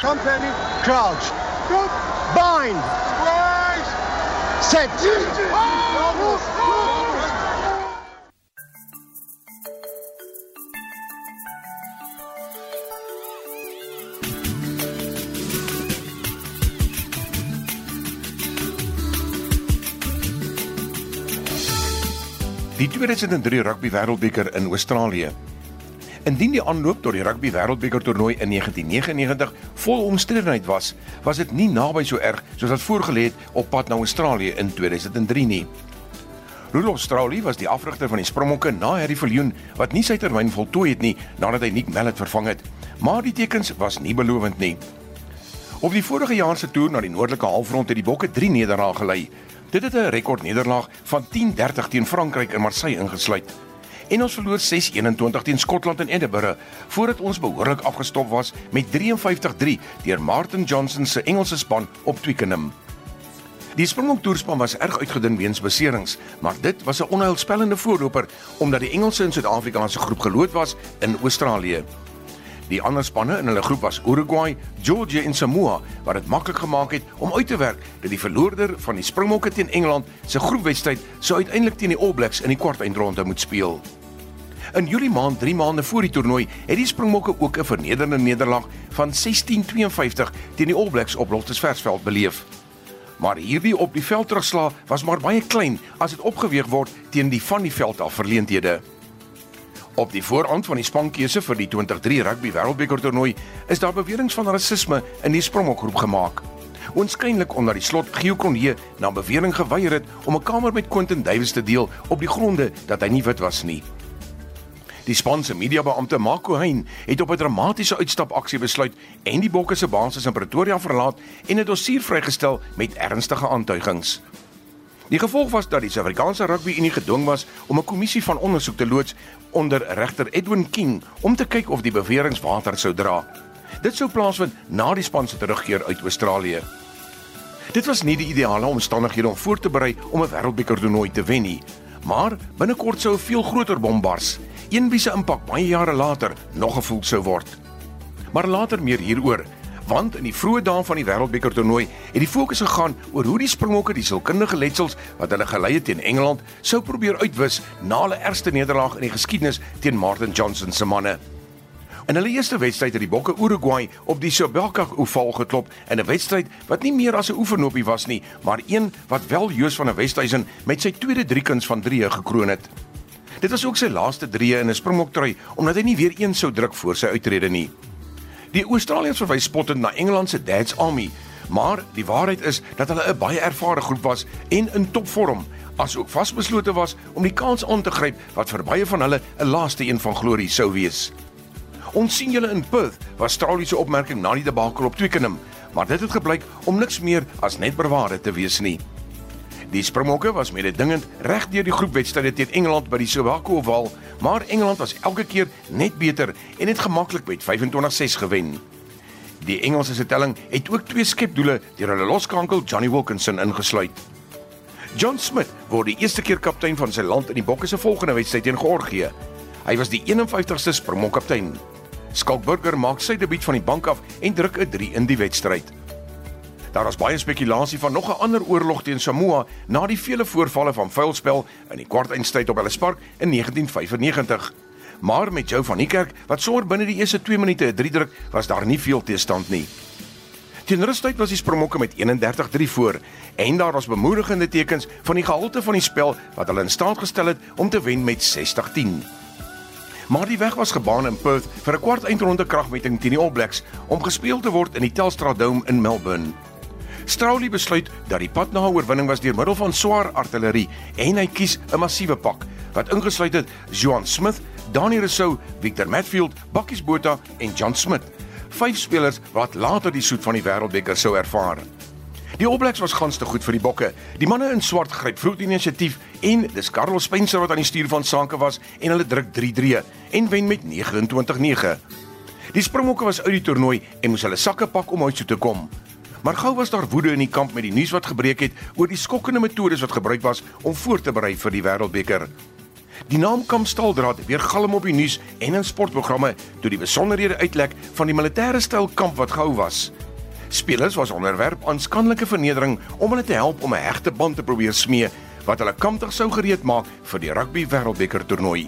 Company, crouch. Bind. Set. Die 2003 Rugby Wêreldbeker in Australië. Indien die aanloop tot die Rugby Wêreldbeker toernooi in 1999 vol omstredenheid was, was dit nie naby so erg soos wat voorgelê het op pad na Australië in 2003 nie. Rudolf Strauly was die afrigter van die Springbokke na Harry Viljoen wat nie sy termyn voltooi het nie nadat hy Nick Mallet vervang het, maar die tekens was nie belovend nie. Op die vorige jaar se toer na die noordelike halfrond het die Bokke 3 nederlae gelei. Dit het 'n rekord nederlaag van 10-30 teen Frankryk in Marseille ingesluit. En ons verloor 6-21 teen Skotland in Edinburgh voordat ons behoorlik afgestop was met 53-3 deur Martin Johnson se Engelse span op Twickenham. Die Springbok toerspan was erg uitgedun weens beserings, maar dit was 'n onheilspellende voorloper omdat die Engelse in Suid-Afrika se groep geloot was in Australië. Die ander spanne in hulle groep was Uruguay, Georgia en Samoa wat dit maklik gemaak het om uit te werk dat die verloorder van die Springbokke teen Engeland se groepwedstryd sou uiteindelik teen die All Blacks in die kwartfinale moet speel. In Julie maand, 3 maande voor die toernooi, het die Springbokke ook 'n vernederende nederlaag van 16-52 teen die All Blacks op Lottersversveld beleef. Maar hierdie op die veld terugslag was maar baie klein as dit opgeweeg word teen die van die veld af verleenthede. Op die voorhand van die spankeuse vir die 2023 Rugby Wêreldbeker toernooi is daar beweringe van rasisme in die Springbok-groep gemaak. Oorskynlik omdat die slot Gio Kronje na bewering geweier het om 'n kamer met Quentin Davies te deel op die gronde dat hy nie wit was nie. Die span se mediabeampte Marco Hein het op 'n dramatiese uitstapaksie besluit en die Bokke se basis in Pretoria verlaat en 'n dossier vrygestel met ernstige aantuigings. Die gevolg was dat die Suid-Afrikaanse Rugby Unie gedwing was om 'n kommissie van ondersoek te loods onder regter Edwin King om te kyk of die beweringe water sou dra. Dit sou plaasvind na die span se terugkeer uit Australië. Dit was nie die ideale omstandighede om voor te berei om 'n wêreldbeker toernooi te wen nie, maar binnekort sou 'n veel groter bom bars een wie se impak baie jare later nog gevoel sou word. Maar later meer hieroor, want in die vroeë dae van die Wêreldbeker toernooi het die fokus gegaan oor hoe die Springbokke die sielkundige letsels wat hulle gelei het teen Engeland sou probeer uitwis na hulle eerste nederlaag in die geskiedenis teen Martin Johnson se manne. In hulle eerste wedstryd het die Bokke Uruguay op die Sobaka oval geklop in 'n wedstryd wat nie meer as 'n oefenopie was nie, maar een wat wel Joos van der Westhuizen met sy tweede driekuns van 3 gekroon het. Dit was ook sy laaste drie in 'n Springbok-trui omdat hy nie weer een sou druk voor sy uittrede nie. Die Australiërs verwys spottend na Engeland se Dad's Army, maar die waarheid is dat hulle 'n baie ervare groep was en in topvorm, asook vasbeslote was om die kans aan te gryp wat vir baie van hulle 'n laaste een van glorie sou wees. Ons sien julle in Perth, was Straulie se opmerking na die debakel op Twickenham, maar dit het gebleik om niks meer as net bravade te wees nie. Die Springbokke was mededingend reg deur die groepwedstryde teen Engeland by die Soweto Oval, maar Engeland was elke keer net beter en het gemaklik met 25-6 gewen. Die Engelse se telling het ook twee skepdoele deur hulle loskankel Johnny Wilkinson ingesluit. John Smith word die eerste keer kaptein van sy land in die Bokke se volgende wedstryd teen Georgië. Hy was die 51ste Springbok kaptein. Skalk Burger maak sy debuut van die bank af en druk 'n 3 in die wedstryd. Daar was baie spekulasie van nog 'n ander oorlog teen Samoa na die vele voorvalle van vuilspel in die kwartfinale op Ellis Park in 1995. Maar met Joe van Niekerk wat sorg binne die eerste 2 minute 'n 3 druk, was daar nie veel teestand nie. Teen rustyd was die Springbokke met 31-3 voor en daar was bemoedigende tekens van die gehalte van die spel wat hulle in staat gestel het om te wen met 60-10. Maar die weg was gebaan in Perth vir 'n kwart eindronde kragmeting teen die All Blacks om gespeel te word in die Telstra Dome in Melbourne. Straulie besluit dat die pad na 'n oorwinning was deur middel van swaar artillerie en hy kies 'n massiewe pak wat ingesluit het Johan Smith, Daniel Rousseau, Victor Matfield, Bakkies Botha en John Smith. Vyf spelers wat later die soet van die Wêreldbeker sou ervaar. Die All Blacks was gans te goed vir die Bokke. Die manne in swart gryp vroeg inisiatief en dis Carlos Spencer wat aan die stuur van sake was en hulle druk 3-3 en wen met 29-9. Die Springbokke was uit die toernooi en moes hulle sakke pak om uit toe te kom. Maar gou was daar woede in die kamp met die nuus wat gebreek het oor die skokkende metodes wat gebruik was om voor te berei vir die Wêreldbeker. Die naam Kamp Staldraad weer galm op die nuus en in sportprogramme toe die besonderhede uitlek van die militêre styl kamp wat gehou was. Spelers was onderwerp aan skandelike vernedering om hulle te help om 'n hegte band te probeer smee wat hulle kampdag sou gereed maak vir die rugby wêreldbeker toernooi.